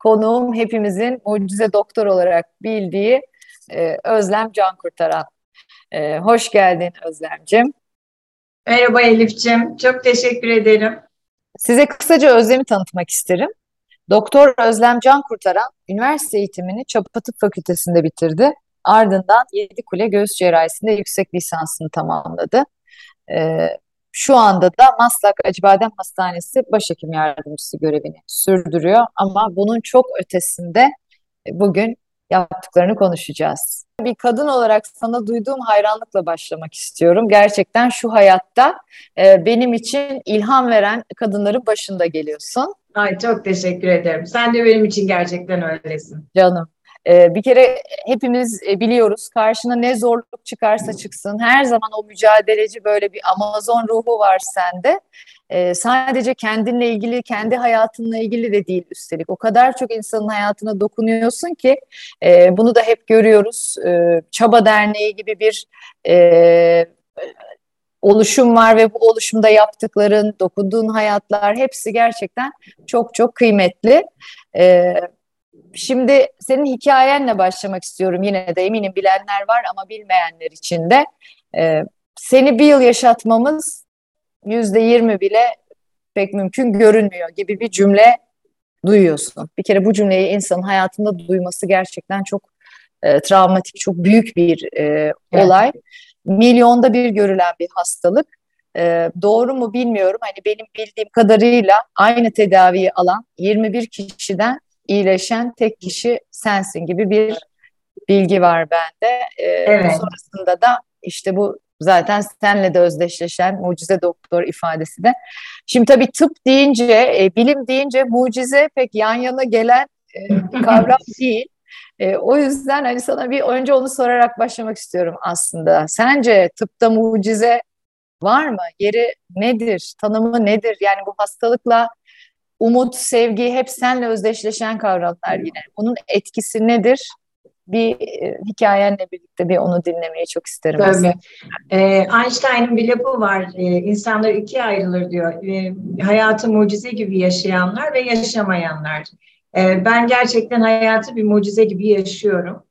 konuğum hepimizin mucize doktor olarak bildiği e, Özlem Can Kurtaran. E, hoş geldin Özlemcim. Merhaba Elif'ciğim. Çok teşekkür ederim. Size kısaca Özlem'i tanıtmak isterim. Doktor Özlem Can Kurtaran, üniversite eğitimini Çapa Tıp Fakültesi'nde bitirdi. Ardından Yedikule Göğüs Cerrahisi'nde yüksek lisansını tamamladı. Ee, şu anda da Maslak Acıbadem Hastanesi başhekim yardımcısı görevini sürdürüyor. Ama bunun çok ötesinde e, bugün yaptıklarını konuşacağız. Bir kadın olarak sana duyduğum hayranlıkla başlamak istiyorum. Gerçekten şu hayatta e, benim için ilham veren kadınların başında geliyorsun. Ay çok teşekkür ederim. Sen de benim için gerçekten öylesin. Canım. Ee, bir kere hepimiz e, biliyoruz karşına ne zorluk çıkarsa çıksın her zaman o mücadeleci böyle bir Amazon ruhu var sende. Ee, sadece kendinle ilgili, kendi hayatınla ilgili de değil üstelik. O kadar çok insanın hayatına dokunuyorsun ki e, bunu da hep görüyoruz. E, Çaba Derneği gibi bir e, oluşum var ve bu oluşumda yaptıkların, dokunduğun hayatlar hepsi gerçekten çok çok kıymetli. Evet Şimdi senin hikayenle başlamak istiyorum yine de eminim bilenler var ama bilmeyenler için de. Ee, seni bir yıl yaşatmamız yüzde yirmi bile pek mümkün görünmüyor gibi bir cümle duyuyorsun. Bir kere bu cümleyi insanın hayatında duyması gerçekten çok e, travmatik, çok büyük bir e, olay. Evet. Milyonda bir görülen bir hastalık. E, doğru mu bilmiyorum. Hani benim bildiğim kadarıyla aynı tedaviyi alan 21 kişiden iyileşen tek kişi sensin gibi bir bilgi var bende. Ee, evet. Sonrasında da işte bu zaten senle de özdeşleşen mucize doktor ifadesi de. Şimdi tabii tıp deyince, e, bilim deyince mucize pek yan yana gelen e, kavram değil. E, o yüzden hani sana bir önce onu sorarak başlamak istiyorum aslında. Sence tıpta mucize var mı? Yeri nedir? Tanımı nedir? Yani bu hastalıkla umut, sevgi hep senle özdeşleşen kavramlar yine. Bunun etkisi nedir? Bir e, hikayenle birlikte bir onu dinlemeyi çok isterim. Tabii. Ee, Einstein'ın bir lafı var. Ee, insanlar ikiye ayrılır diyor. Ee, hayatı mucize gibi yaşayanlar ve yaşamayanlar. Ee, ben gerçekten hayatı bir mucize gibi yaşıyorum.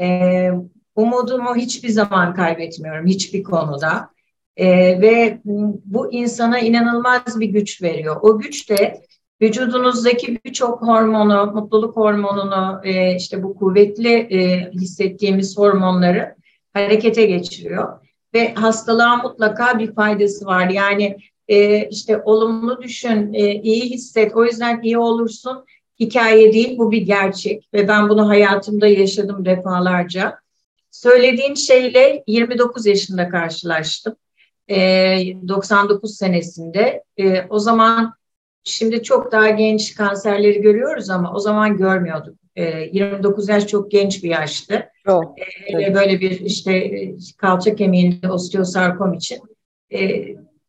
Ee, umudumu hiçbir zaman kaybetmiyorum. Hiçbir konuda. Ee, ve bu insana inanılmaz bir güç veriyor. O güç de vücudunuzdaki birçok hormonu, mutluluk hormonunu, e, işte bu kuvvetli e, hissettiğimiz hormonları harekete geçiriyor. Ve hastalığa mutlaka bir faydası var. Yani e, işte olumlu düşün, iyi hisset, o yüzden iyi olursun. Hikaye değil, bu bir gerçek. Ve ben bunu hayatımda yaşadım defalarca. Söylediğin şeyle 29 yaşında karşılaştım. E, 99 senesinde. O zaman Şimdi çok daha genç kanserleri görüyoruz ama o zaman görmüyorduk. E, ee, 29 yaş çok genç bir yaştı. Çok. E, böyle bir işte e, kalça kemiğinde osteosarkom için e,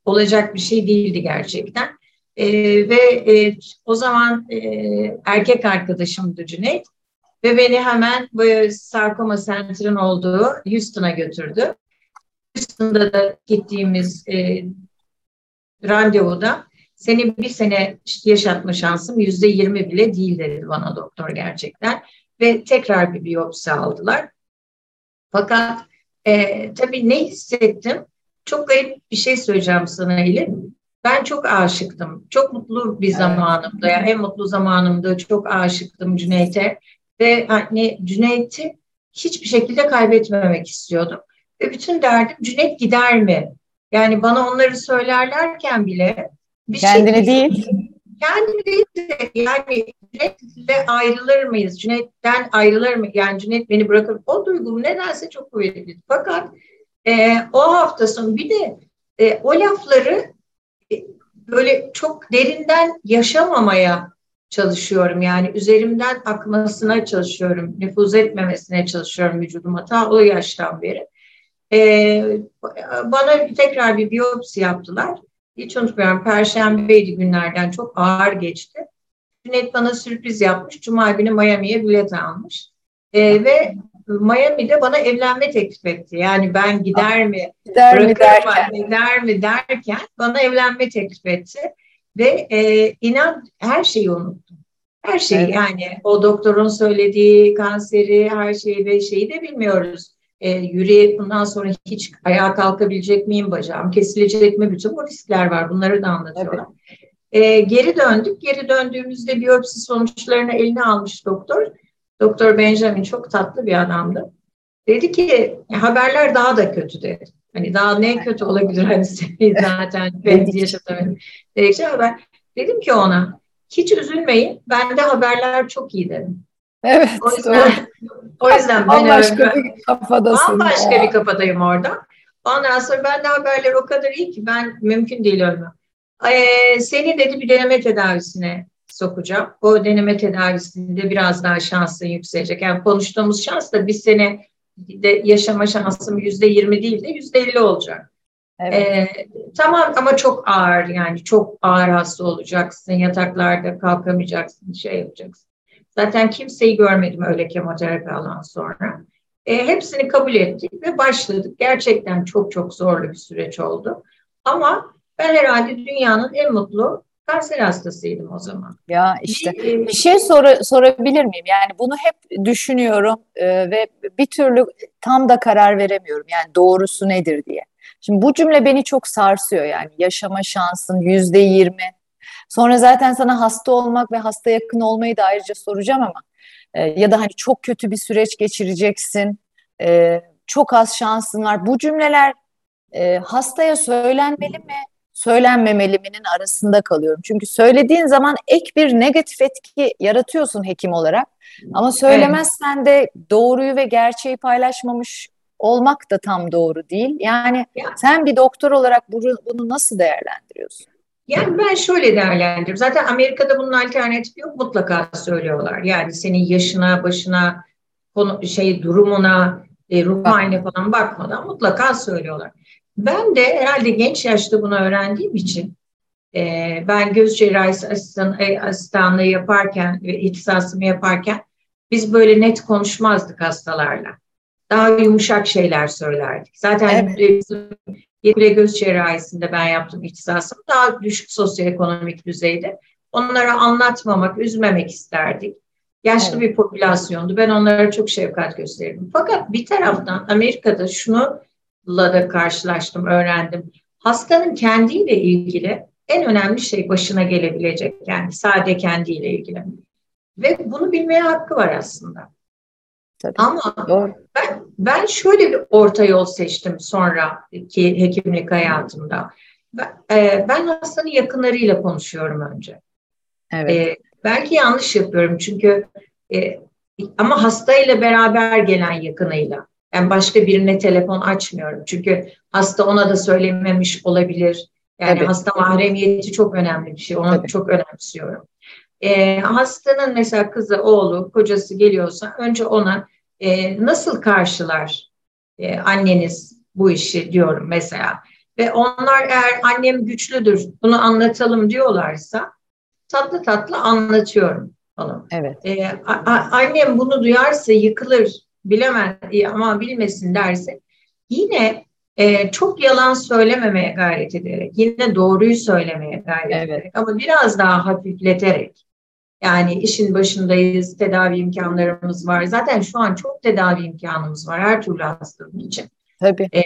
olacak bir şey değildi gerçekten. E, ve e, o zaman e, erkek arkadaşımdı Cüneyt ve beni hemen bu sarkoma center'ın olduğu Houston'a götürdü. Houston'da da gittiğimiz e, randevuda seni bir sene yaşatma şansım yüzde yirmi bile değil dedi bana doktor gerçekten. Ve tekrar bir biyopsi aldılar. Fakat e, tabii ne hissettim? Çok garip bir şey söyleyeceğim sana Elif. Ben çok aşıktım. Çok mutlu bir zamanımda. Yani en mutlu zamanımda çok aşıktım Cüneyt'e. Ve hani Cüneyt'i hiçbir şekilde kaybetmemek istiyordum. Ve bütün derdim Cüneyt gider mi? Yani bana onları söylerlerken bile bir Kendini şey, değil. Kendini değil de yani Cüneyt'le ayrılır mıyız? Cüneyt'ten ayrılır mı? Yani Cüneyt beni bırakır. O duygum nedense çok kuvvetli. Fakat e, o hafta sonu bir de e, o lafları e, böyle çok derinden yaşamamaya çalışıyorum. Yani üzerimden akmasına çalışıyorum. Nüfuz etmemesine çalışıyorum vücuduma ta o yaştan beri. Ee, bana tekrar bir biyopsi yaptılar. Hiç unutmuyorum. Perşembeydi günlerden çok ağır geçti. Cüneyt bana sürpriz yapmış. Cuma günü Miami'ye bilet almış. Ee, ve Miami'de bana evlenme teklif etti. Yani ben gider mi, gider mi derken. gider mi derken bana evlenme teklif etti. Ve e, inan her şeyi unuttum. Her şeyi evet. yani o doktorun söylediği kanseri, her şeyi ve şeyi de bilmiyoruz. E, yürüyüp bundan sonra hiç ayağa kalkabilecek miyim, bacağım kesilecek mi? Bütün bu riskler var. Bunları da anlatıyorlar. Evet. E, geri döndük. Geri döndüğümüzde biyopsi sonuçlarını eline almış doktor. Doktor Benjamin çok tatlı bir adamdı. Dedi ki haberler daha da kötü dedi. Hani daha ne kötü olabilir hani zaten ben yaşatamıyorum. Dedikçe haber. Dedim ki ona hiç üzülmeyin. Bende haberler çok iyi dedim. Evet. O yüzden, o yüzden ben başka bir kafadasın. Başka bir kafadayım orada. Ondan sonra ben de haberler o kadar iyi ki ben mümkün değil ölmem. Ee, seni dedi bir deneme tedavisine sokacağım. O deneme tedavisinde biraz daha şansın yükselecek. Yani konuştuğumuz şans da bir sene de yaşama şansım yüzde yirmi değil de yüzde elli olacak. Evet. Ee, tamam ama çok ağır yani çok ağır hasta olacaksın. Yataklarda kalkamayacaksın, şey yapacaksın. Zaten kimseyi görmedim öyle kemoterapi alan sonra. E, hepsini kabul ettik ve başladık. Gerçekten çok çok zorlu bir süreç oldu. Ama ben herhalde dünyanın en mutlu kanser hastasıydım o zaman. Ya işte bir, bir şey sor sorabilir miyim? Yani bunu hep düşünüyorum e, ve bir türlü tam da karar veremiyorum. Yani doğrusu nedir diye. Şimdi bu cümle beni çok sarsıyor yani yaşama şansın yüzde yirmi. Sonra zaten sana hasta olmak ve hasta yakın olmayı da ayrıca soracağım ama e, ya da hani çok kötü bir süreç geçireceksin. E, çok az şansın var. Bu cümleler e, hastaya söylenmeli mi? söylenmemeli minin arasında kalıyorum. Çünkü söylediğin zaman ek bir negatif etki yaratıyorsun hekim olarak. Ama söylemezsen de doğruyu ve gerçeği paylaşmamış olmak da tam doğru değil. Yani sen bir doktor olarak bunu, bunu nasıl değerlendiriyorsun? Yani ben şöyle değerlendiriyorum. Zaten Amerika'da bunun alternatifi yok. Mutlaka söylüyorlar. Yani senin yaşına, başına, konu, şey durumuna, e, ruh haline falan bakmadan mutlaka söylüyorlar. Ben de herhalde genç yaşta bunu öğrendiğim için e, ben göz cerrahisi asistan, e, asistanlığı yaparken ve ihtisasımı yaparken biz böyle net konuşmazdık hastalarla. Daha yumuşak şeyler söylerdik. Zaten evet. Yedire göz cerrahisinde ben yaptım ihtisasımı. Daha düşük sosyoekonomik düzeyde. Onlara anlatmamak, üzmemek isterdik. Yaşlı evet. bir popülasyondu. Ben onlara çok şefkat gösterdim. Fakat bir taraftan Amerika'da şunu da karşılaştım, öğrendim. Hastanın kendiyle ilgili en önemli şey başına gelebilecek yani sade kendiyle ilgili. Ve bunu bilmeye hakkı var aslında. Tabii. Ama Doğru. ben, ben şöyle bir orta yol seçtim sonraki hekimlik hayatımda. Ben, e, ben hastanın yakınlarıyla konuşuyorum önce. Evet. E, belki yanlış yapıyorum çünkü e, ama hastayla beraber gelen yakınıyla. Yani başka birine telefon açmıyorum. Çünkü hasta ona da söylememiş olabilir. Yani Tabii. hasta mahremiyeti çok önemli bir şey. Onu Tabii. çok önemsiyorum. E, hastanın mesela kızı, oğlu, kocası geliyorsa önce ona e, nasıl karşılar e, anneniz bu işi diyorum mesela. Ve onlar eğer annem güçlüdür bunu anlatalım diyorlarsa tatlı tatlı anlatıyorum onu. Evet. E, a, annem bunu duyarsa yıkılır bilemez ama bilmesin derse yine e, çok yalan söylememeye gayret ederek, yine doğruyu söylemeye gayret evet. ederek ama biraz daha hafifleterek yani işin başındayız, tedavi imkanlarımız var. Zaten şu an çok tedavi imkanımız var her türlü hastalığın için. Tabii. Ee,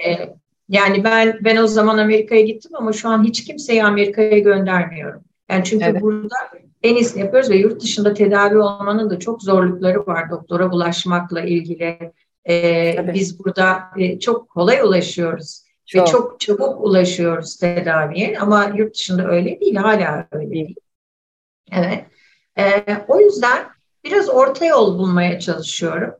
yani ben ben o zaman Amerika'ya gittim ama şu an hiç kimseyi Amerika'ya göndermiyorum. Yani çünkü evet. burada en iyisini yapıyoruz ve yurt dışında tedavi olmanın da çok zorlukları var doktora bulaşmakla ilgili. Ee, biz burada e, çok kolay ulaşıyoruz çok. ve çok çabuk ulaşıyoruz tedaviye ama yurt dışında öyle değil, hala öyle değil. Evet. Ee, o yüzden biraz orta yol bulmaya çalışıyorum.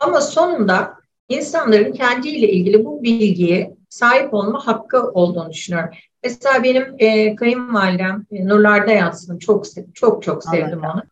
Ama sonunda insanların kendiyle ilgili bu bilgiyi sahip olma hakkı olduğunu düşünüyorum. Mesela benim e, kayınvalidem e, Nurlar'da yatsın. Çok çok çok sevdim Allah onu.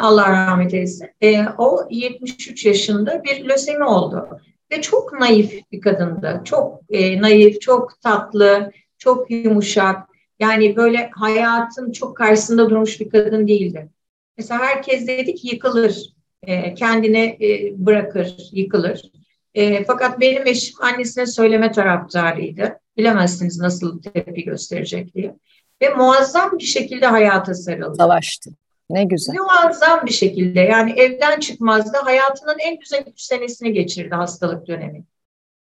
Allah rahmet eylesin. E, o 73 yaşında bir lösemi oldu. Ve çok naif bir kadındı. Çok e, naif, çok tatlı, çok yumuşak. Yani böyle hayatın çok karşısında durmuş bir kadın değildi. Mesela herkes dedi ki yıkılır, e, kendine e, bırakır, yıkılır. E, fakat benim eşim annesine söyleme taraftarıydı. Bilemezsiniz nasıl tepki gösterecek diye. Ve muazzam bir şekilde hayata sarıldı. Savaştı. Ne güzel. Muazzam bir şekilde yani evden çıkmazdı. Hayatının en güzel üç senesini geçirdi hastalık dönemi.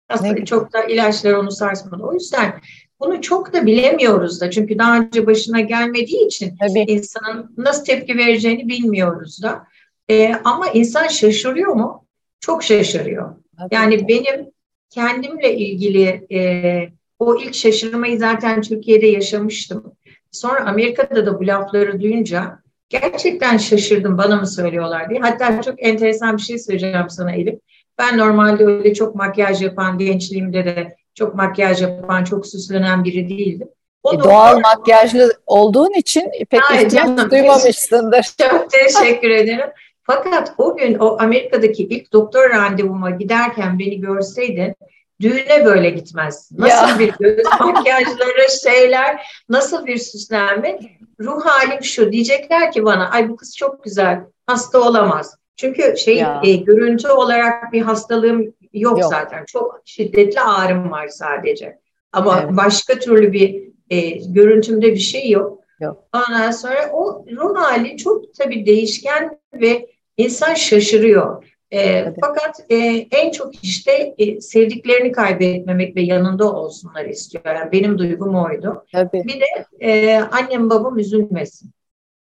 Aslında çok da ilaçlar onu sarsmadı. O yüzden bunu çok da bilemiyoruz da. Çünkü daha önce başına gelmediği için Tabii. insanın nasıl tepki vereceğini bilmiyoruz da. Ee, ama insan şaşırıyor mu? Çok şaşırıyor. Tabii. Yani benim kendimle ilgili e, o ilk şaşırmayı zaten Türkiye'de yaşamıştım. Sonra Amerika'da da bu lafları duyunca gerçekten şaşırdım bana mı söylüyorlar diye. Hatta çok enteresan bir şey söyleyeceğim sana Elif. Ben normalde öyle çok makyaj yapan, gençliğimde de çok makyaj yapan, çok süslenen biri değildim. O e, doğal makyajlı olduğun için pek Ay, ihtiyaç duymamışsındır. Çok teşekkür ederim. Fakat o gün o Amerika'daki ilk doktor randevuma giderken beni görseydin düğüne böyle gitmez. Nasıl ya. bir göz makyajları, şeyler, nasıl bir süslenme? Ruh halim şu diyecekler ki bana ay bu kız çok güzel, hasta olamaz. Çünkü şey e, görüntü olarak bir hastalığım yok, yok zaten. Çok şiddetli ağrım var sadece. Ama evet. başka türlü bir e, görüntümde bir şey yok. yok. Ondan sonra o ruh hali çok tabii değişken ve insan şaşırıyor. E, fakat e, en çok işte e, sevdiklerini kaybetmemek ve yanında olsunlar istiyor. Yani benim duygum oydu. Tabii. Bir de e, annem babam üzülmesin.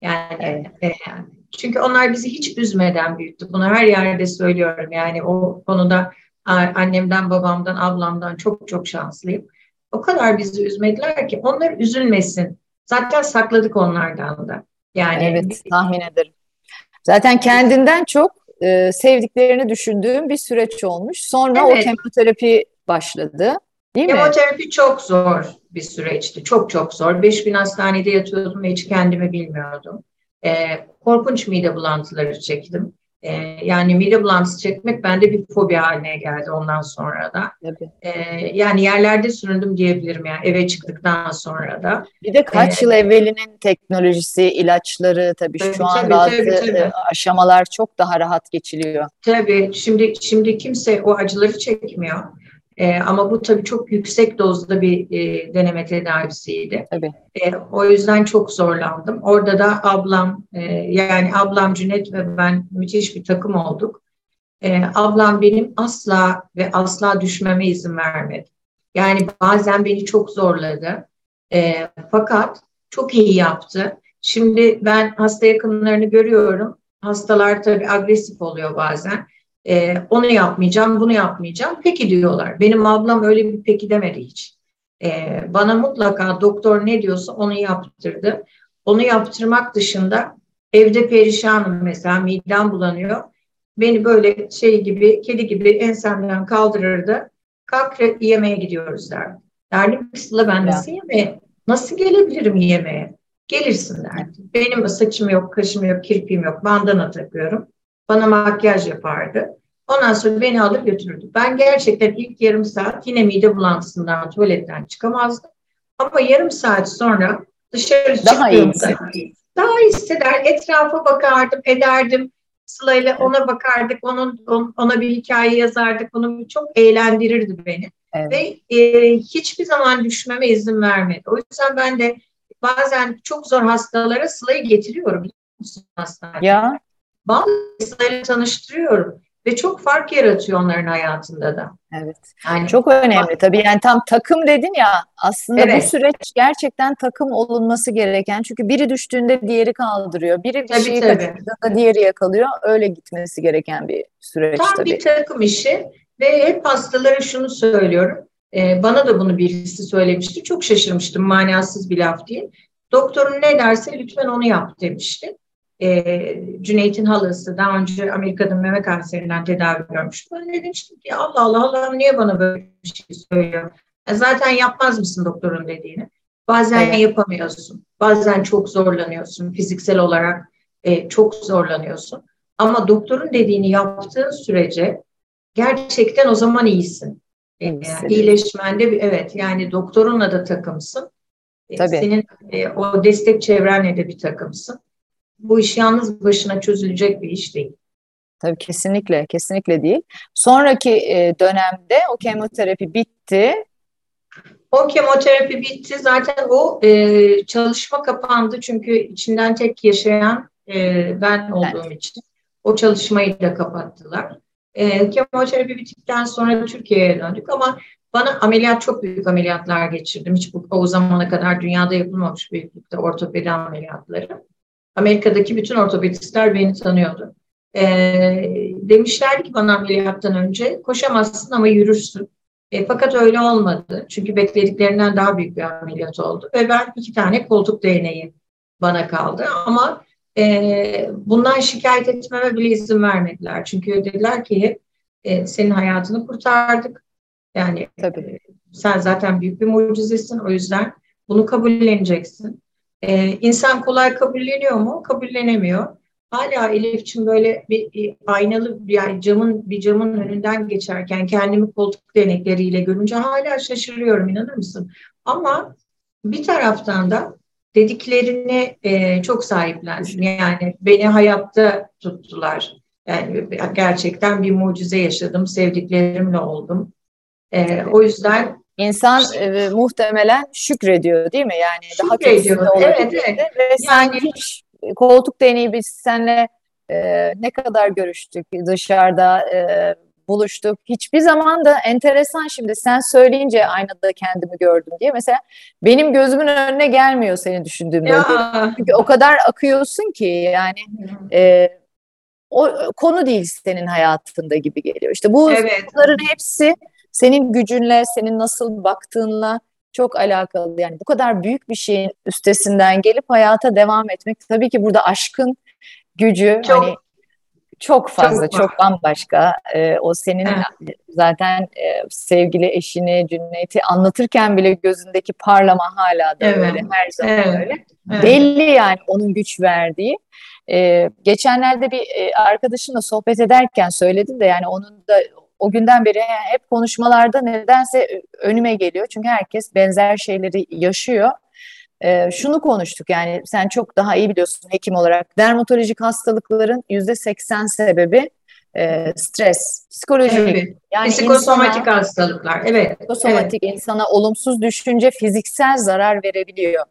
Yani evet. e, çünkü onlar bizi hiç üzmeden büyüttü. Bunu her yerde söylüyorum. Yani o konuda annemden, babamdan, ablamdan çok çok şanslıyım. O kadar bizi üzmediler ki onlar üzülmesin. Zaten sakladık onlardan da. Yani evet tahmin ederim. Zaten kendinden çok e, sevdiklerini düşündüğüm bir süreç olmuş. Sonra evet. o kemoterapi başladı. Değil Kemoterapi mi? çok zor bir süreçti. Çok çok zor. Beş bin hastanede yatıyordum ve hiç kendimi bilmiyordum. E, korkunç mide bulantıları çektim. E, yani bulantısı çekmek bende bir fobi haline geldi ondan sonra da. E, yani yerlerde süründüm diyebilirim yani eve çıktıktan sonra da. Bir de kaç ee, yıl evvelinin teknolojisi, ilaçları tabii, tabii şu an tabii, bazı tabii, tabii. E, aşamalar çok daha rahat geçiliyor. Tabii şimdi şimdi kimse o acıları çekmiyor. E, ama bu tabii çok yüksek dozda bir e, deneme tedavisiydi. Tabii. E, o yüzden çok zorlandım. Orada da ablam, e, yani ablam Cüneyt ve ben müthiş bir takım olduk. E, ablam benim asla ve asla düşmeme izin vermedi. Yani bazen beni çok zorladı. E, fakat çok iyi yaptı. Şimdi ben hasta yakınlarını görüyorum. Hastalar tabii agresif oluyor bazen. E, onu yapmayacağım, bunu yapmayacağım. Peki diyorlar. Benim ablam öyle bir peki demedi hiç. E, bana mutlaka doktor ne diyorsa onu yaptırdı. Onu yaptırmak dışında evde perişanım mesela midem bulanıyor. Beni böyle şey gibi, kedi gibi ensemden kaldırırdı. Kalk yemeğe gidiyoruz derdi. Derdim Sıla ben nasıl yemeğe, nasıl gelebilirim yemeğe? Gelirsin derdi. Benim saçım yok, kaşım yok, kirpiğim yok, bandana takıyorum. Bana makyaj yapardı. Ondan sonra beni alır götürürdü. Ben gerçekten ilk yarım saat yine mide bulantısından tuvaletten çıkamazdım. Ama yarım saat sonra dışarı daha çıktığımda iyi daha hisseder. Etrafa bakardım, ederdim. Sıla ile ona bakardık, onun ona bir hikaye yazardık. Onu çok eğlendirirdi beni. Evet. Ve e, hiçbir zaman düşmeme izin vermedi. O yüzden ben de bazen çok zor hastalara Sıla'yı getiriyorum. Ya. Bazı tanıştırıyorum ve çok fark yaratıyor onların hayatında da. Evet. Yani çok önemli tabii. Yani tam takım dedin ya aslında evet. bu süreç gerçekten takım olunması gereken. Çünkü biri düştüğünde diğeri kaldırıyor. Biri bir tabii, şeyi kaçırdığında diğeri yakalıyor. Öyle gitmesi gereken bir süreç tam tabii. bir takım işi ve hep hastalara şunu söylüyorum. Ee, bana da bunu birisi söylemişti. Çok şaşırmıştım manasız bir laf diye. Doktorun ne derse lütfen onu yap demişti e, Cüneyt'in halası daha önce Amerika'da meme kanserinden tedavi görmüştü. Ben de demiştim ki Allah Allah Allah niye bana böyle bir şey söylüyor? E, zaten yapmaz mısın doktorun dediğini? Bazen evet. yapamıyorsun. Bazen çok zorlanıyorsun. Fiziksel olarak e, çok zorlanıyorsun. Ama doktorun dediğini yaptığın sürece gerçekten o zaman iyisin. E, yani iyileşmende evet yani doktorunla da takımsın. E, Tabii. Senin e, o destek çevrenle de bir takımsın. Bu iş yalnız başına çözülecek bir iş değil. Tabii kesinlikle, kesinlikle değil. Sonraki e, dönemde o kemoterapi bitti. O kemoterapi bitti. Zaten o e, çalışma kapandı çünkü içinden tek yaşayan e, ben olduğum evet. için. O çalışmayı da kapattılar. E, kemoterapi bittikten sonra Türkiye'ye döndük ama bana ameliyat çok büyük ameliyatlar geçirdim. Hiç bu, o zamana kadar dünyada yapılmamış büyüklükte ortopedi ameliyatları. Amerika'daki bütün ortopedistler beni tanıyordu. E, demişlerdi ki bana ameliyattan önce koşamazsın ama yürürsün. E, fakat öyle olmadı. Çünkü beklediklerinden daha büyük bir ameliyat oldu. Ve ben iki tane koltuk değneği bana kaldı. Ama e, bundan şikayet etmeme bile izin vermediler. Çünkü dediler ki e, senin hayatını kurtardık. Yani Tabii. E, sen zaten büyük bir mucizesin. O yüzden bunu kabulleneceksin. E, insan kolay kabulleniyor mu? Kabullenemiyor. Hala Elif'ciğim böyle bir aynalı yani camın bir camın önünden geçerken kendimi koltuk denekleriyle görünce hala şaşırıyorum inanır mısın? Ama bir taraftan da dediklerini e, çok sahiplendim. Yani beni hayatta tuttular. Yani gerçekten bir mucize yaşadım. Sevdiklerimle oldum. E, o yüzden İnsan e, muhtemelen şükrediyor değil mi? Yani daha kötüsünde Evet, evet. Ve yani, hiç koltuk deneyi biz seninle e, ne kadar görüştük dışarıda e, buluştuk. Hiçbir zaman da enteresan şimdi sen söyleyince aynada kendimi gördüm diye. Mesela benim gözümün önüne gelmiyor seni düşündüğümde. Ya. Çünkü o kadar akıyorsun ki yani e, o konu değil senin hayatında gibi geliyor. İşte bu evet. bunların hepsi senin gücünle, senin nasıl baktığınla çok alakalı. Yani bu kadar büyük bir şeyin üstesinden gelip hayata devam etmek tabii ki burada aşkın gücü çok, hani çok fazla, çok, çok bambaşka. Ee, o senin evet. zaten e, sevgili eşini, Cüneyt'i anlatırken bile gözündeki parlama hala da evet. öyle, her zaman evet. öyle. Evet. Belli yani onun güç verdiği. Ee, geçenlerde bir e, arkadaşımla sohbet ederken söyledim de yani onun da o günden beri hep konuşmalarda nedense önüme geliyor. Çünkü herkes benzer şeyleri yaşıyor. Ee, şunu konuştuk yani sen çok daha iyi biliyorsun hekim olarak. Dermatolojik hastalıkların yüzde seksen sebebi e, stres, psikolojik. Evet. Yani psikosomatik insana, hastalıklar. Evet. Psikosomatik evet. insana olumsuz düşünce fiziksel zarar verebiliyor.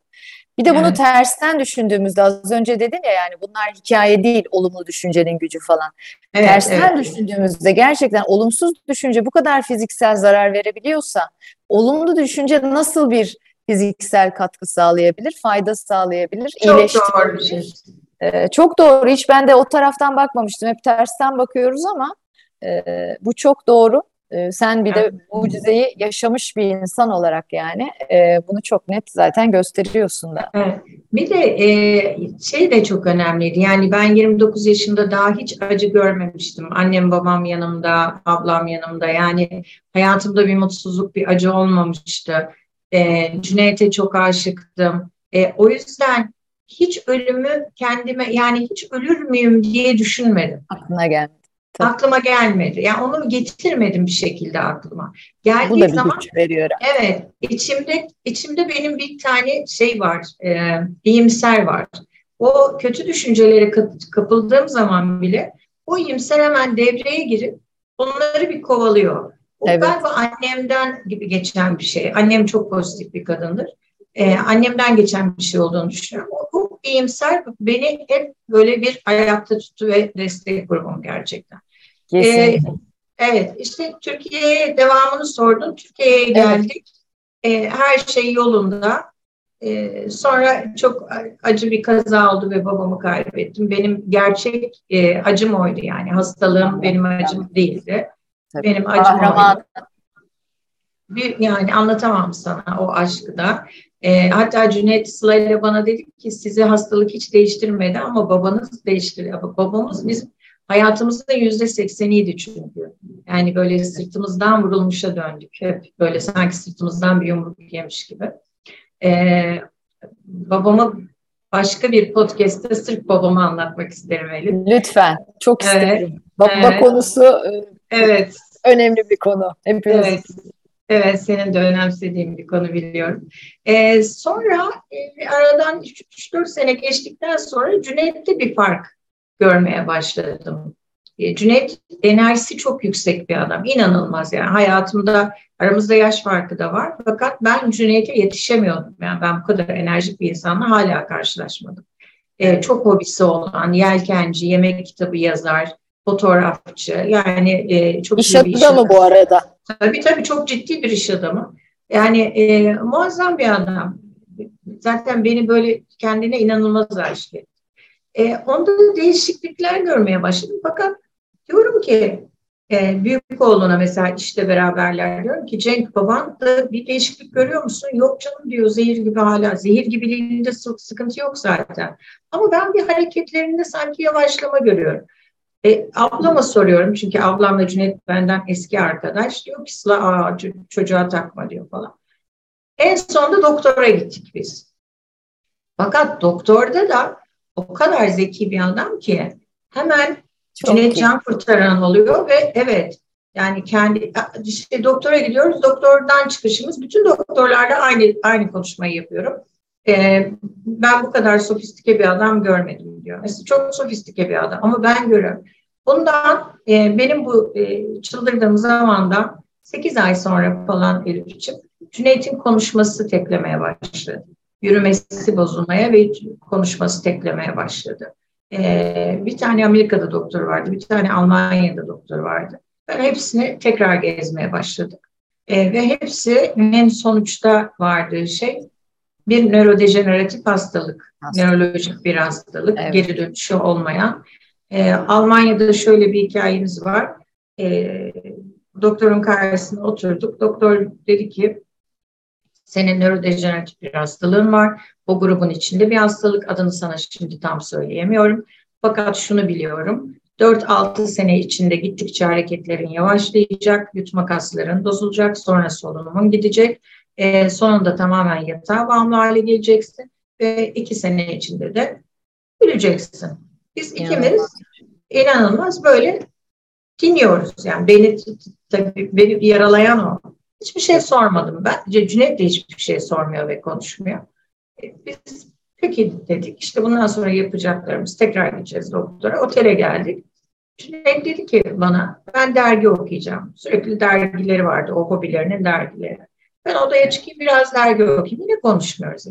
Bir de bunu evet. tersten düşündüğümüzde az önce dedin ya yani bunlar hikaye değil olumlu düşüncenin gücü falan. Evet, tersten evet. düşündüğümüzde gerçekten olumsuz düşünce bu kadar fiziksel zarar verebiliyorsa olumlu düşünce nasıl bir fiziksel katkı sağlayabilir, fayda sağlayabilir, çok iyileştirebilir. Doğru bir şey. Ee, çok doğru. Hiç ben de o taraftan bakmamıştım. Hep tersten bakıyoruz ama e, bu çok doğru. Ee, sen bir de mucizeyi yaşamış bir insan olarak yani e, bunu çok net zaten gösteriyorsun da. Evet. Bir de e, şey de çok önemliydi. Yani ben 29 yaşında daha hiç acı görmemiştim. Annem babam yanımda, ablam yanımda. Yani hayatımda bir mutsuzluk, bir acı olmamıştı. E, Cüneyt'e çok aşıktım. E, o yüzden hiç ölümü kendime yani hiç ölür müyüm diye düşünmedim. Aklına geldi. Tabii. Aklıma gelmedi. Yani onu getirmedim bir şekilde aklıma. Geldiği Bu da bir zaman güç veriyor. Evet, içimde içimde benim bir tane şey var, e, iyimser var. O kötü düşüncelere kapıldığım zaman bile o iyimser hemen devreye girip onları bir kovalıyor. O evet. galiba annemden gibi geçen bir şey. Annem çok pozitif bir kadındır. Ee, annemden geçen bir şey olduğunu düşünüyorum. O iyimser beni hep böyle bir ayakta tuttu ve destek grubum gerçekten. Ee, evet işte Türkiye'ye devamını sordun. Türkiye'ye geldik. Evet. Ee, her şey yolunda. Ee, sonra çok acı bir kaza oldu ve babamı kaybettim. Benim gerçek e, acım oydu yani. Hastalığım benim acım değildi. Tabii. Benim acım oydu. Bir, yani anlatamam sana o aşkı da. E, hatta Cüneyt Sıla ile bana dedi ki sizi hastalık hiç değiştirmedi ama babanız değiştiriyor. Babamız bizim hayatımızın yüzde sekseniydi çünkü. Yani böyle sırtımızdan vurulmuşa döndük. Hep böyle sanki sırtımızdan bir yumruk yemiş gibi. Ee, babamı başka bir podcast'te sırf babamı anlatmak isterim Elif. Lütfen. Çok isterim. Evet, Baba evet. konusu e, evet. önemli bir konu. Hepimiz. Evet. Evet, senin de önemsediğin bir konu biliyorum. Ee, sonra e, aradan 3-4 sene geçtikten sonra Cüneyt'te bir fark görmeye başladım. E, Cüneyt enerjisi çok yüksek bir adam. İnanılmaz yani. Hayatımda aramızda yaş farkı da var. Fakat ben Cüneyt'e yetişemiyordum. Yani ben bu kadar enerjik bir insanla hala karşılaşmadım. Ee, çok hobisi olan, yelkenci, yemek kitabı yazar, fotoğrafçı. Yani e, çok iş iyi bir iş adamı bu arada. Tabii tabii çok ciddi bir iş adamı. Yani e, muazzam bir adam. Zaten beni böyle kendine inanılmaz aşık etti. E, onda da değişiklikler görmeye başladım. Fakat diyorum ki e, büyük oğluna mesela işte beraberler diyorum ki Cenk baban da bir değişiklik görüyor musun? Yok canım diyor zehir gibi hala. Zehir gibiliğinde sıkıntı yok zaten. Ama ben bir hareketlerinde sanki yavaşlama görüyorum. E, ablama soruyorum çünkü ablamla Cüneyt benden eski arkadaş. Diyor ki Sıla aa, çocuğa takma diyor falan. En sonunda doktora gittik biz. Fakat doktorda da o kadar zeki bir adam ki hemen Çok Cüneyt Can kurtaran oluyor ve evet yani kendi işte doktora gidiyoruz. Doktordan çıkışımız bütün doktorlarla aynı aynı konuşmayı yapıyorum. Ee, ben bu kadar sofistike bir adam görmedim diyor. Mesela çok sofistike bir adam ama ben görüyorum. Bundan e, benim bu e, çıldırdığım zamanda 8 ay sonra falan Elif'ciğim Cüneyt'in konuşması teklemeye başladı. Yürümesi bozulmaya ve konuşması teklemeye başladı. Ee, bir tane Amerika'da doktor vardı, bir tane Almanya'da doktor vardı. Ben hepsini tekrar gezmeye başladık. Ee, ve hepsinin sonuçta vardığı şey bir nörodejeneratif hastalık, hastalık. nörolojik bir hastalık, evet. geri dönüşü olmayan. Ee, Almanya'da şöyle bir hikayemiz var. Ee, doktorun karşısına oturduk. Doktor dedi ki senin nörodejeneratif bir hastalığın var. O grubun içinde bir hastalık. Adını sana şimdi tam söyleyemiyorum. Fakat şunu biliyorum. 4-6 sene içinde gittikçe hareketlerin yavaşlayacak, yutma kasların bozulacak, sonra solunumun gidecek. E, sonunda tamamen yatağa bağımlı hale geleceksin ve 2 sene içinde de öleceksin. Biz ikimiz inanılmaz böyle dinliyoruz. Yani beni tabii beni yaralayan o. Hiçbir şey sormadım ben. Cüneyt de hiçbir şey sormuyor ve konuşmuyor. E, biz peki dedik işte bundan sonra yapacaklarımız tekrar gideceğiz doktora. Otele geldik. Cüneyt dedi ki bana ben dergi okuyacağım. Sürekli dergileri vardı o hobilerinin dergileri. Ben odaya çıkayım biraz dergi okuyayım. Yine konuşmuyoruz.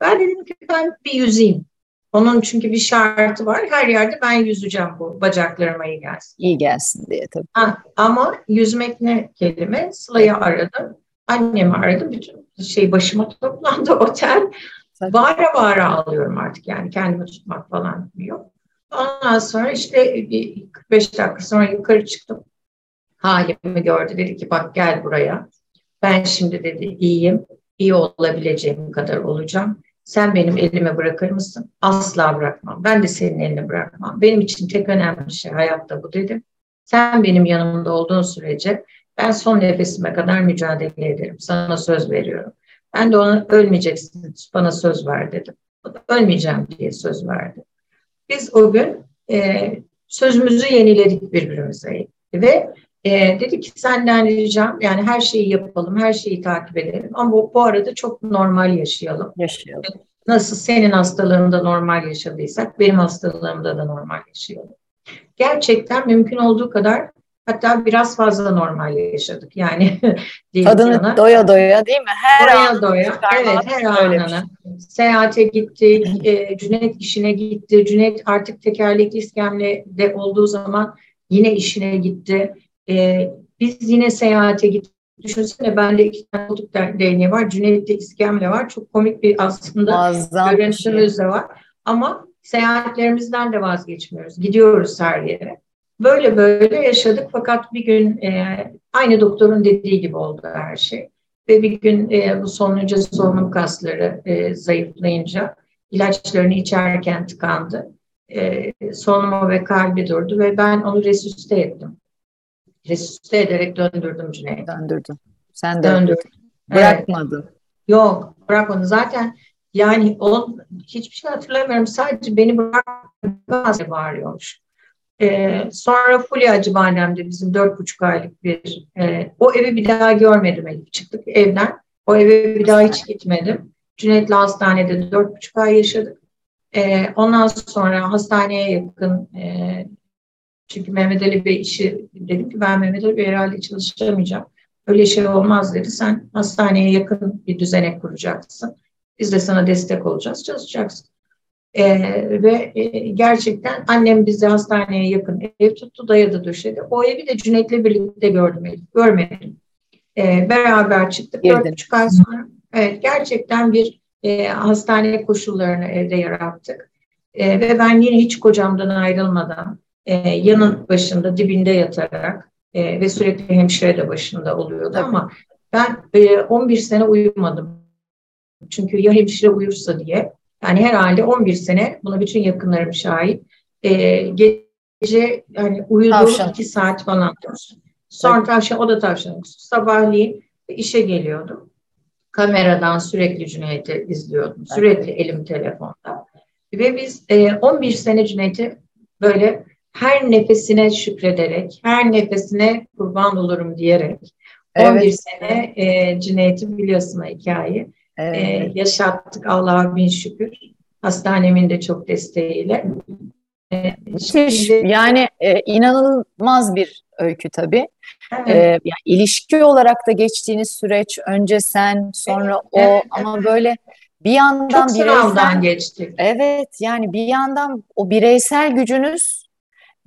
Ben dedim ki ben bir yüzeyim. Onun çünkü bir şartı var. Her yerde ben yüzeceğim bu bacaklarıma iyi gelsin. İyi gelsin diye tabii. Ha, ama yüzmek ne kelime? Sıla'yı aradım. Annemi aradım. Bütün şey başıma toplandı otel. Tabii. Bağıra bağıra ağlıyorum artık yani kendimi tutmak falan yok. Ondan sonra işte bir 45 dakika sonra yukarı çıktım. Halimi gördü. Dedi ki bak gel buraya. Ben şimdi dedi iyiyim. İyi olabileceğim kadar olacağım sen benim elime bırakır mısın? Asla bırakmam. Ben de senin eline bırakmam. Benim için tek önemli şey hayatta bu dedim. Sen benim yanımda olduğun sürece ben son nefesime kadar mücadele ederim. Sana söz veriyorum. Ben de ona ölmeyeceksin, bana söz ver dedim. Ölmeyeceğim diye söz verdi. Biz o gün e, sözümüzü yeniledik birbirimize ve e, dedi ki senden ricam yani her şeyi yapalım, her şeyi takip edelim ama bu, bu arada çok normal yaşayalım. Yaşayalım. Nasıl senin hastalığında normal yaşadıysak benim hastalığımda da normal yaşayalım. Gerçekten mümkün olduğu kadar hatta biraz fazla normal yaşadık. Yani Adını sana. doya doya değil mi? Her doya doya. Evet her anını. Seyahate gittik. e, Cüneyt işine gitti. Cüneyt artık tekerlekli iskemlede olduğu zaman yine işine gitti. E, biz yine seyahate gittik. Düşünsene bende iki tane koltuk değneği var. Cüneyt'te iskemle var. Çok komik bir aslında Muazzam görüntümüz de var. Ama seyahatlerimizden de vazgeçmiyoruz. Gidiyoruz her yere. Böyle böyle yaşadık fakat bir gün e, aynı doktorun dediği gibi oldu her şey. Ve bir gün e, bu solununca solunum kasları e, zayıflayınca ilaçlarını içerken tıkandı. E, solunumu ve kalbi durdu ve ben onu resüste ettim. Resüste ederek döndürdüm Cüneyt. Döndürdün. Sen döndürdün. Bırakmadın. Evet. Yok bırakmadım. Zaten yani on, hiçbir şey hatırlamıyorum. Sadece beni bırakmaz bağırıyormuş. Ee, sonra Fulya Acıbadem'de bizim dört buçuk aylık bir e, o evi bir daha görmedim Elif. Çıktık evden. O eve bir daha hiç gitmedim. Cüneyt'le hastanede dört buçuk ay yaşadık. E, ondan sonra hastaneye yakın e, çünkü Mehmet Ali Bey işi dedim ki ben Mehmet Ali Bey herhalde çalışamayacağım. Öyle şey olmaz dedi. Sen hastaneye yakın bir düzenek kuracaksın. Biz de sana destek olacağız, çalışacaksın. Ee, ve e, gerçekten annem bizi hastaneye yakın ev tuttu, dayadı döşedi. O evi de Cüneyt'le birlikte gördüm, görmedim. Ee, beraber çıktık. Dört buçuk ay sonra evet, gerçekten bir e, hastane koşullarını evde yarattık. E, ve ben yine hiç kocamdan ayrılmadan e, yanın başında dibinde yatarak e, ve sürekli hemşire de başında oluyordu Tabii. ama ben e, 11 sene uyumadım. Çünkü ya hemşire uyursa diye. Yani herhalde 11 sene buna bütün yakınlarım şahit. E, gece yani uyuduğum 2 saat falan. Sonra tavşan, o da tavşan. Sabahleyin işe geliyordum. Kameradan sürekli Cüneyt'i izliyordum. Sürekli elim telefonda. Ve biz e, 11 sene Cüneyt'i böyle her nefesine şükrederek, her nefesine kurban olurum diyerek evet. 11 sene e, Cüneyt'i biliyorsun hikayeyi. Evet. E, yaşattık Allah'a bin şükür. Hastanemin de çok desteğiyle. E. Yani e, inanılmaz bir öykü tabii. Evet. Ee, yani ilişki olarak da geçtiğiniz süreç önce sen sonra evet, o evet, ama böyle bir yandan Çok bireysel geçtik. Evet yani bir yandan o bireysel gücünüz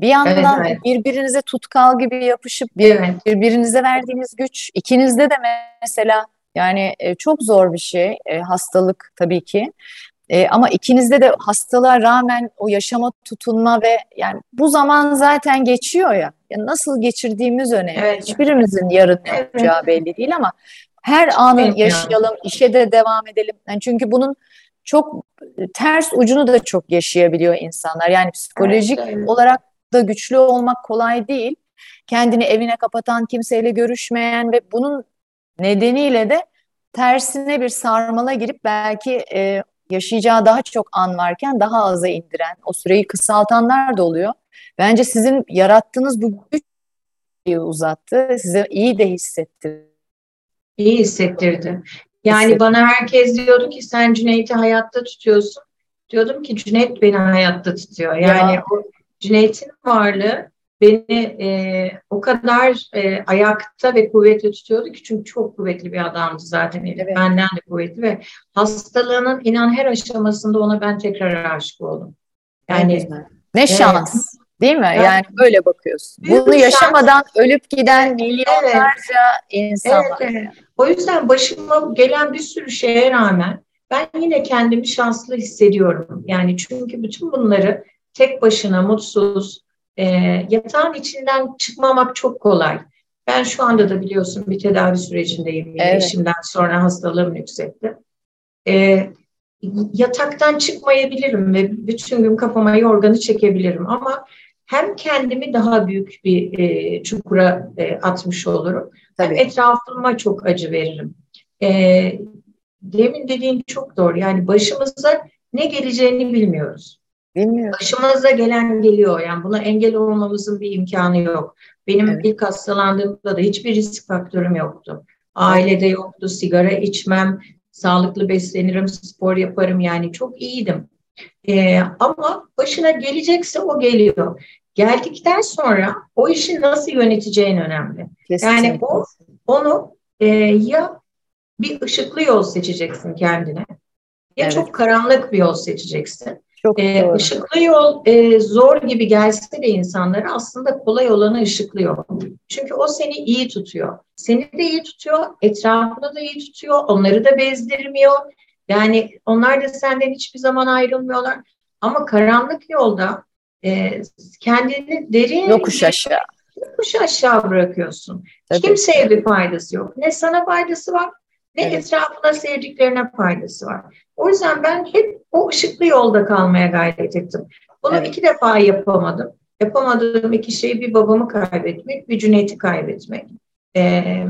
bir yandan evet, evet. birbirinize tutkal gibi yapışıp evet. birbirinize verdiğiniz güç ikinizde de mesela yani e, çok zor bir şey e, hastalık tabii ki e, ama ikinizde de hastalığa rağmen o yaşama tutunma ve yani bu zaman zaten geçiyor ya. ya nasıl geçirdiğimiz önemli. Evet. Hiçbirimizin yarın ne evet. belli değil ama her anı evet. yaşayalım, işe de devam edelim. Yani çünkü bunun çok ters ucunu da çok yaşayabiliyor insanlar. Yani psikolojik evet, evet. olarak da güçlü olmak kolay değil. Kendini evine kapatan, kimseyle görüşmeyen ve bunun nedeniyle de tersine bir sarmala girip belki e, yaşayacağı daha çok an varken daha aza indiren, o süreyi kısaltanlar da oluyor. Bence sizin yarattığınız bu güç uzattı, size iyi de hissettirdi. İyi hissettirdi. Yani Hissettim. bana herkes diyordu ki sen Cüneyt'i hayatta tutuyorsun. Diyordum ki Cüneyt beni hayatta tutuyor. Yani ya. o Cüneyt'in varlığı beni e, o kadar e, ayakta ve kuvvetli tutuyordu ki çünkü çok kuvvetli bir adamdı zaten evet. benden de kuvvetli ve hastalığının inan her aşamasında ona ben tekrar aşık oldum. Yani ne şans. Evet. Değil mi? Yani, yani böyle bakıyorsun. Bunu yaşamadan şans. ölüp giden milyonlarca evet. insan evet. Evet. O yüzden başıma gelen bir sürü şeye rağmen ben yine kendimi şanslı hissediyorum. Yani çünkü bütün bunları tek başına mutsuz, e, yatağın içinden çıkmamak çok kolay. Ben şu anda da biliyorsun bir tedavi sürecindeyim. Evet. Eşimden sonra hastalığım yüksekti. E, yataktan çıkmayabilirim ve bütün gün kafama yorganı çekebilirim ama hem kendimi daha büyük bir e, çukura e, atmış olurum. Tabii. Hem etrafıma çok acı veririm. E, demin dediğin çok doğru. Yani başımıza ne geleceğini bilmiyoruz. Bilmiyorum. Başımıza gelen geliyor. Yani buna engel olmamızın bir imkanı yok. Benim evet. ilk hastalandığımda da hiçbir risk faktörüm yoktu. Ailede yoktu. Sigara içmem, sağlıklı beslenirim, spor yaparım. Yani çok iyiydim. Ee, ama başına gelecekse o geliyor. Geldikten sonra o işi nasıl yöneteceğin önemli. Kesinlikle. Yani o onu e, ya bir ışıklı yol seçeceksin kendine ya evet. çok karanlık bir yol seçeceksin. Çok e, ışıklı yol e, zor gibi gelse de insanlara aslında kolay olanı ışıklı yol. Çünkü o seni iyi tutuyor. Seni de iyi tutuyor, etrafını da iyi tutuyor, onları da bezdirmiyor. Yani onlar da senden hiçbir zaman ayrılmıyorlar. Ama karanlık yolda e, kendini derin yokuş aşağı yokuş aşağı bırakıyorsun. Tabii. Kimseye bir faydası yok. Ne sana faydası var ne evet. etrafına sevdiklerine faydası var. O yüzden ben hep o ışıklı yolda kalmaya gayret ettim. Bunu evet. iki defa yapamadım. Yapamadığım iki şey bir babamı kaybetmek, bir Cüneyt'i kaybetmek. Ee,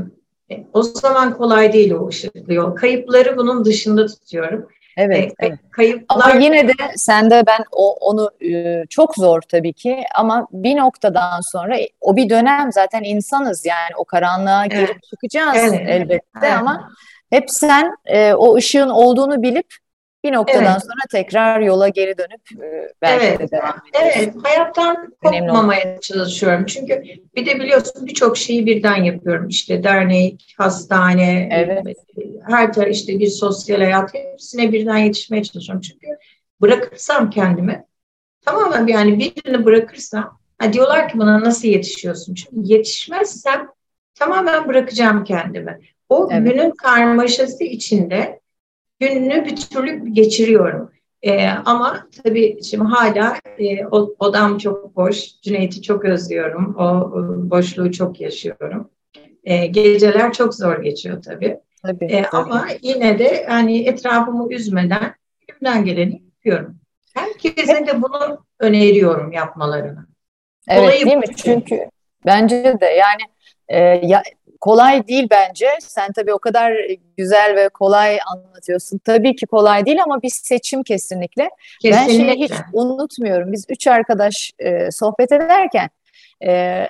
o zaman kolay değil o ışıklı yol. Kayıpları bunun dışında tutuyorum. Evet, ee, evet. Kayıplar... Ama yine de sende ben o, onu e, çok zor tabii ki ama bir noktadan sonra o bir dönem zaten insanız yani o karanlığa girip evet. çıkacağız evet. elbette evet. ama hep sen e, o ışığın olduğunu bilip bir noktadan evet. sonra tekrar yola geri dönüp e, belki evet. de devam ediyorsun. Evet, hayattan kopmamaya çalışıyorum. Çünkü bir de biliyorsun birçok şeyi birden yapıyorum. İşte dernek, hastane, evet. her taraf işte bir sosyal hayat hepsine birden yetişmeye çalışıyorum. Çünkü bırakırsam kendimi tamamen yani birini bırakırsam ha diyorlar ki bana nasıl yetişiyorsun? Çünkü yetişmezsem tamamen bırakacağım kendimi. O evet. günün karmaşası içinde gününü bir türlü geçiriyorum. Ee, ama tabii şimdi hala e, odam çok boş. Cüneyt'i çok özlüyorum. O, o boşluğu çok yaşıyorum. E, geceler çok zor geçiyor tabii. Tabii, e, tabii. Ama yine de hani etrafımı üzmeden elimden geleni yapıyorum. Herkese de bunu öneriyorum yapmalarını. Evet Olayı değil mi? Çünkü bence de yani e, ya, kolay değil bence. Sen tabii o kadar güzel ve kolay anlatıyorsun. Tabii ki kolay değil ama bir seçim kesinlikle. kesinlikle. Ben şimdi hiç unutmuyorum. Biz üç arkadaş e, sohbet ederken e,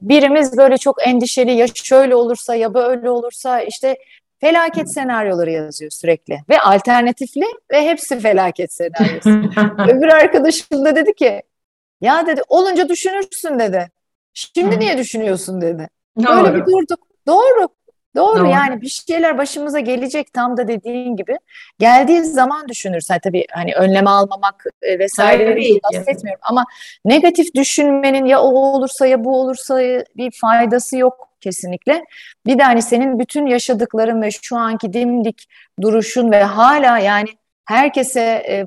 birimiz böyle çok endişeli ya şöyle olursa ya böyle olursa işte felaket senaryoları yazıyor sürekli ve alternatifli ve hepsi felaket senaryosu. Öbür arkadaşım da dedi ki ya dedi olunca düşünürsün dedi. Şimdi niye düşünüyorsun dedi. Doğru. Böyle bir durduk. Doğru. Doğru, Doğru yani bir şeyler başımıza gelecek tam da dediğin gibi. Geldiği zaman düşünürsen tabii hani önleme almamak e, vesaire bir bahsetmiyorum ama negatif düşünmenin ya o olursa ya bu olursa bir faydası yok kesinlikle. Bir de hani senin bütün yaşadıkların ve şu anki dimdik duruşun ve hala yani herkese e,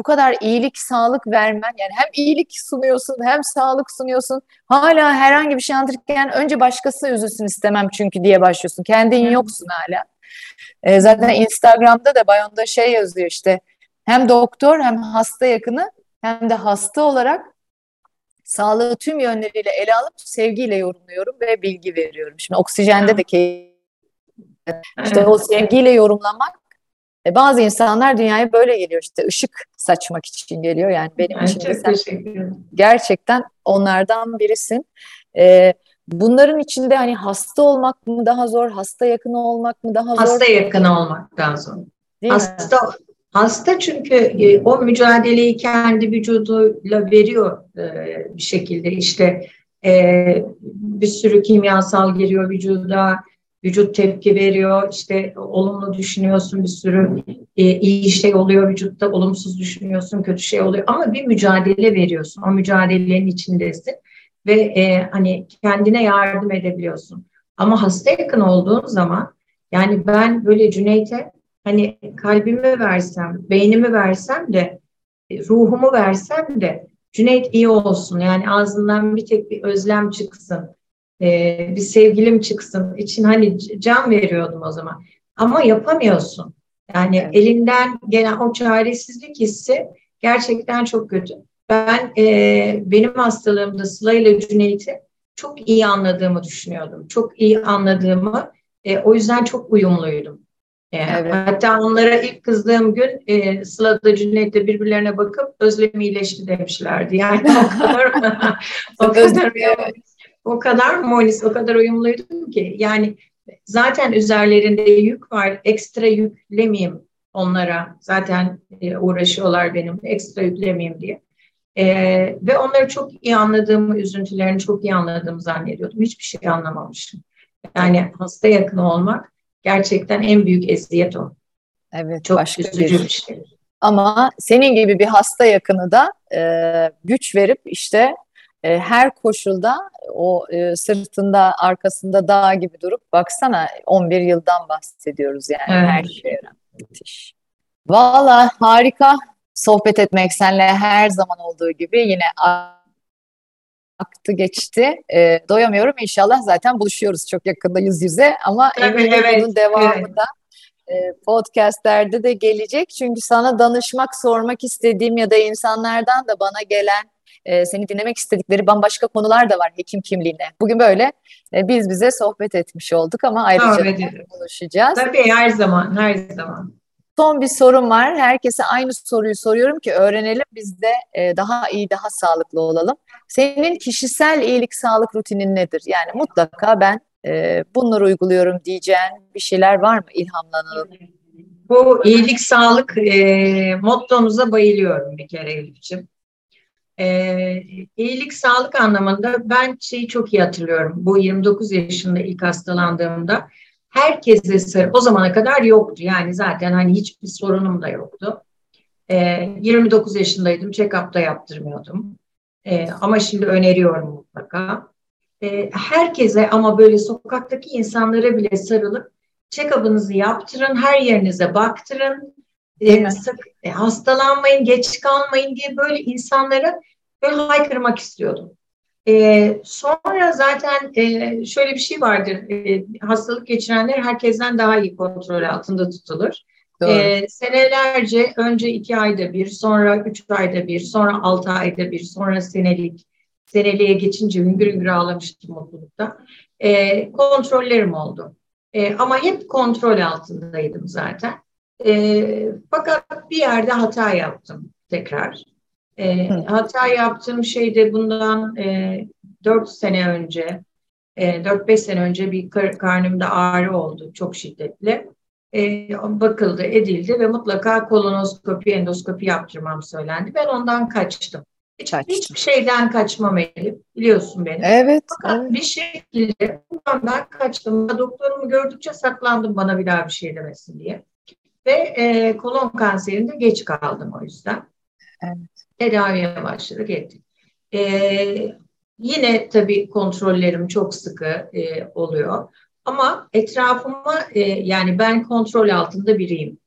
bu kadar iyilik, sağlık vermen yani hem iyilik sunuyorsun hem sağlık sunuyorsun. Hala herhangi bir şey anlatırken önce başkası üzülsün istemem çünkü diye başlıyorsun. Kendin yoksun hala. E, zaten Instagram'da da bayonda şey yazıyor işte hem doktor hem hasta yakını hem de hasta olarak sağlığı tüm yönleriyle ele alıp sevgiyle yorumluyorum ve bilgi veriyorum. Şimdi oksijende de keyif işte o sevgiyle yorumlamak e, bazı insanlar dünyaya böyle geliyor işte ışık saçmak için geliyor yani benim ben için sen gerçekten onlardan birisin. E, bunların içinde hani hasta olmak mı daha zor, hasta yakını olmak mı daha hasta zor? Hasta yakını olmak daha zor. Değil hasta mi? hasta çünkü e, o mücadeleyi kendi vücuduyla veriyor e, bir şekilde işte e, bir sürü kimyasal giriyor vücuda vücut tepki veriyor, işte olumlu düşünüyorsun bir sürü e, iyi şey oluyor vücutta, olumsuz düşünüyorsun, kötü şey oluyor. Ama bir mücadele veriyorsun, o mücadelenin içindesin ve e, hani kendine yardım edebiliyorsun. Ama hasta yakın olduğun zaman yani ben böyle Cüneyt'e hani kalbimi versem, beynimi versem de e, ruhumu versem de Cüneyt iyi olsun. Yani ağzından bir tek bir özlem çıksın e, bir sevgilim çıksın için hani can veriyordum o zaman. Ama yapamıyorsun. Yani evet. elinden gelen o çaresizlik hissi gerçekten çok kötü. Ben e, benim hastalığımda Sıla ile Cüneyt'i çok iyi anladığımı düşünüyordum. Çok iyi anladığımı, e, o yüzden çok uyumluydum. E, evet. Hatta onlara ilk kızdığım gün e, Sıla da Cüneyt de birbirlerine bakıp özlemi iyileşti demişlerdi. Yani o kadar o kadar o kadar molis, o kadar uyumluydum ki. Yani zaten üzerlerinde yük var. Ekstra yüklemeyeyim onlara. Zaten e, uğraşıyorlar benim. Ekstra yüklemeyeyim diye. E, ve onları çok iyi anladığımı, üzüntülerini çok iyi anladığımı zannediyordum. Hiçbir şey anlamamışım. Yani hasta yakın olmak gerçekten en büyük eziyet o. Evet, çok başka üzücü bir, bir şey. Ama senin gibi bir hasta yakını da e, güç verip işte e, her koşulda o e, sırtında arkasında dağ gibi durup baksana 11 yıldan bahsediyoruz yani evet. her şeye müthiş. Valla harika sohbet etmek seninle her zaman olduğu gibi yine aktı geçti. E, doyamıyorum inşallah zaten buluşuyoruz çok yakında yüz yüze ama eminim evet, bunun devamında evet. e, podcastlerde de gelecek. Çünkü sana danışmak, sormak istediğim ya da insanlardan da bana gelen e, seni dinlemek istedikleri bambaşka konular da var hekim kimliğine. Bugün böyle e, biz bize sohbet etmiş olduk ama ayrıca konuşacağız. Tabii her zaman, her zaman. Son bir sorum var. Herkese aynı soruyu soruyorum ki öğrenelim biz de e, daha iyi, daha sağlıklı olalım. Senin kişisel iyilik sağlık rutinin nedir? Yani mutlaka ben e, bunları uyguluyorum diyeceğin bir şeyler var mı ilhamlanalım? Bu iyilik sağlık e, mottomuza bayılıyorum bir kere Elif'ciğim. E, iyilik sağlık anlamında ben şeyi çok iyi hatırlıyorum. Bu 29 yaşında ilk hastalandığımda herkese o zamana kadar yoktu. Yani zaten hani hiçbir sorunum da yoktu. E, 29 yaşındaydım, check-up da yaptırmıyordum. E, ama şimdi öneriyorum mutlaka. E, herkese ama böyle sokaktaki insanlara bile sarılıp check-up'ınızı yaptırın, her yerinize baktırın. E, sık, e, hastalanmayın, geç kalmayın diye böyle insanlara böyle haykırmak istiyordum. E, sonra zaten e, şöyle bir şey vardır. E, hastalık geçirenler herkesten daha iyi kontrol altında tutulur. E, senelerce önce iki ayda bir, sonra üç ayda bir, sonra altı ayda bir, sonra senelik. Seneliğe geçince hüngür hüngür ağlamıştım mutlulukta. E, kontrollerim oldu. E, ama hep kontrol altındaydım zaten. E, fakat bir yerde hata yaptım tekrar. E, hata yaptığım şey de bundan e, 4 sene önce, e, 4-5 sene önce bir kar, karnımda ağrı oldu çok şiddetli. E, bakıldı, edildi ve mutlaka kolonoskopi, endoskopi yaptırmam söylendi. Ben ondan kaçtım. Hiç, hiçbir şeyden kaçmam Elif. Biliyorsun beni. Evet. Fakat evet. bir şekilde bundan kaçtım. Doktorumu gördükçe saklandım bana bir daha bir şey demesin diye. Ve e, kolon kanserinde geç kaldım o yüzden. Evet. Tedaviye başladık ettik. E, yine tabii kontrollerim çok sıkı e, oluyor. Ama etrafıma e, yani ben kontrol altında biriyim.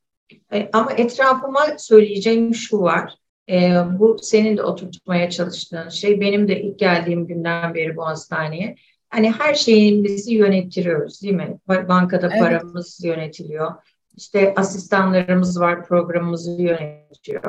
E, ama etrafıma söyleyeceğim şu var. E, bu senin de oturtmaya çalıştığın şey. Benim de ilk geldiğim günden beri bu hastaneye. Hani her şeyimizi yönettiriyoruz değil mi? Bankada evet. paramız yönetiliyor. İşte asistanlarımız var, programımızı yönetiyor.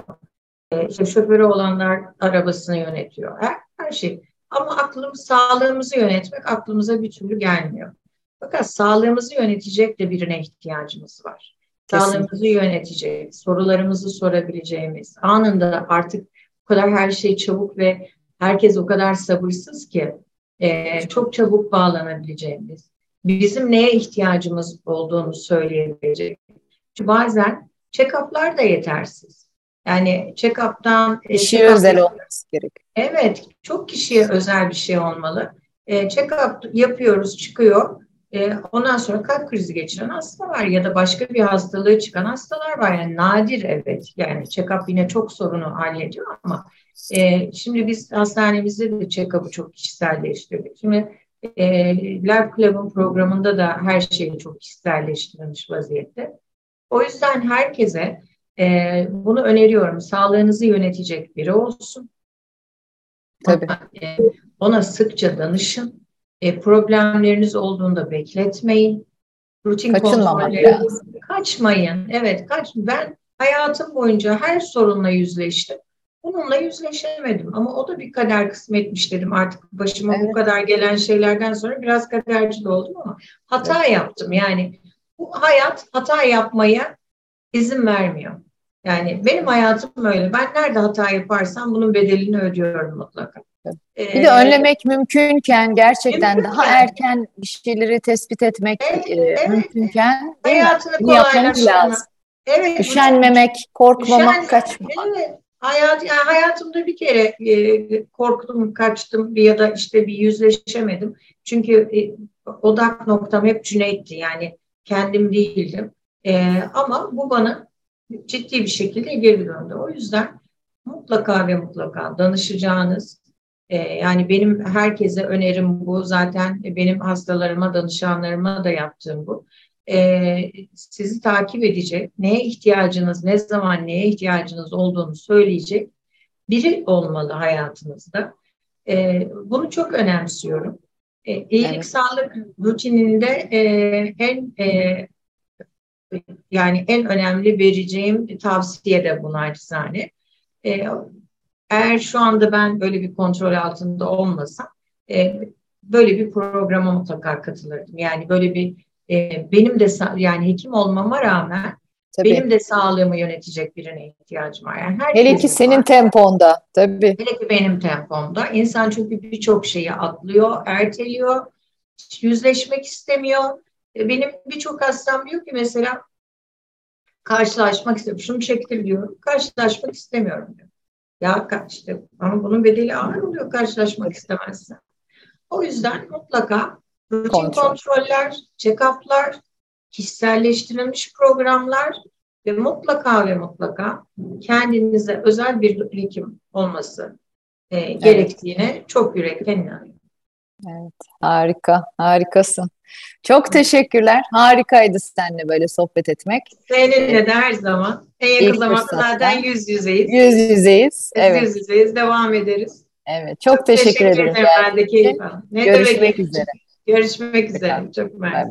E, işte şoförü olanlar arabasını yönetiyor. Her, her şey. Ama aklımız, sağlığımızı yönetmek aklımıza bir türlü gelmiyor. Fakat sağlığımızı yönetecek de birine ihtiyacımız var. Sağlığımızı yönetecek, sorularımızı sorabileceğimiz, anında artık o kadar her şey çabuk ve herkes o kadar sabırsız ki e, çok çabuk bağlanabileceğimiz, bizim neye ihtiyacımız olduğunu söyleyebilecek. Çünkü bazen check-up'lar da yetersiz. Yani check-up'tan... E, Kişiye check özel olması gerek. Evet, çok kişiye özel bir şey olmalı. E, check-up yapıyoruz, çıkıyor. E, ondan sonra kalp krizi geçiren hasta var ya da başka bir hastalığı çıkan hastalar var. Yani nadir evet. Yani check-up yine çok sorunu hallediyor ama e, şimdi biz hastanemizde de check-up'ı çok kişiselleştirdik. Şimdi e, Life Club'ın programında da her şeyi çok kişiselleştirilmiş vaziyette. O yüzden herkese e, bunu öneriyorum. Sağlığınızı yönetecek biri olsun. Tabii. Ona, e, ona sıkça danışın e, problemleriniz olduğunda bekletmeyin. Rutin lazım. Kaçmayın. Evet, kaç. Ben hayatım boyunca her sorunla yüzleştim. Bununla yüzleşemedim ama o da bir kader kısmetmiş dedim. Artık başıma evet. bu kadar gelen şeylerden sonra biraz kaderci de oldum ama hata evet. yaptım. Yani bu hayat hata yapmaya izin vermiyor. Yani benim hayatım öyle. Ben nerede hata yaparsam bunun bedelini ödüyorum mutlaka. Bir de önlemek mümkünken gerçekten mümkünken. daha erken bir şeyleri tespit etmek evet, e, evet. mümkünken hayatını kolaylaştırmak. Evet. Üşenmemek, korkmamak, Üşen, kaçmamak. Evet. Hayat, yani hayatımda bir kere e, korktum, kaçtım ya da işte bir yüzleşemedim. Çünkü e, odak noktam hep Cüneyt'ti. Yani kendim değildim. E, ama bu bana ciddi bir şekilde geri döndü. O yüzden mutlaka ve mutlaka danışacağınız, e, yani benim herkese önerim bu. Zaten benim hastalarıma, danışanlarıma da yaptığım bu. E, sizi takip edecek, neye ihtiyacınız, ne zaman neye ihtiyacınız olduğunu söyleyecek biri olmalı hayatınızda. E, bunu çok önemsiyorum. E, iyilik evet. sağlık rutininde e, en e, yani en önemli vereceğim tavsiye de bu naçizane. E, eğer şu anda ben böyle bir kontrol altında olmasam e, böyle bir programa mutlaka katılırdım. Yani böyle bir e, benim de yani hekim olmama rağmen Tabii. benim de sağlığımı yönetecek birine ihtiyacım var. Yani Hele ki senin var. temponda tabii. Hele ki benim tempomda. İnsan çünkü birçok şeyi atlıyor, erteliyor, yüzleşmek istemiyor. E, benim birçok hastam diyor ki mesela karşılaşmak istiyorum. Şunu çektir diyorum. Karşılaşmak istemiyorum diyor. Ya işte ama bunun bedeli ağır oluyor karşılaşmak istemezsen. O yüzden mutlaka rutin Kontrol. kontroller, check-up'lar, kişiselleştirilmiş programlar ve mutlaka ve mutlaka kendinize özel bir hekim olması e, evet. gerektiğine çok yürekten inanıyorum. Evet, harika, harikasın. Çok teşekkürler. Harikaydı seninle böyle sohbet etmek. Seninle de her zaman. En yakın İlk zamanda zaten yüz yüzeyiz. Yüz yüzeyiz. Evet. Yüz yüzeyiz. Devam ederiz. Evet. Çok, çok teşekkür, teşekkür ederim. Ben de keyif Ne Görüşmek üzere. Görüşmek üzere. Çok mersi.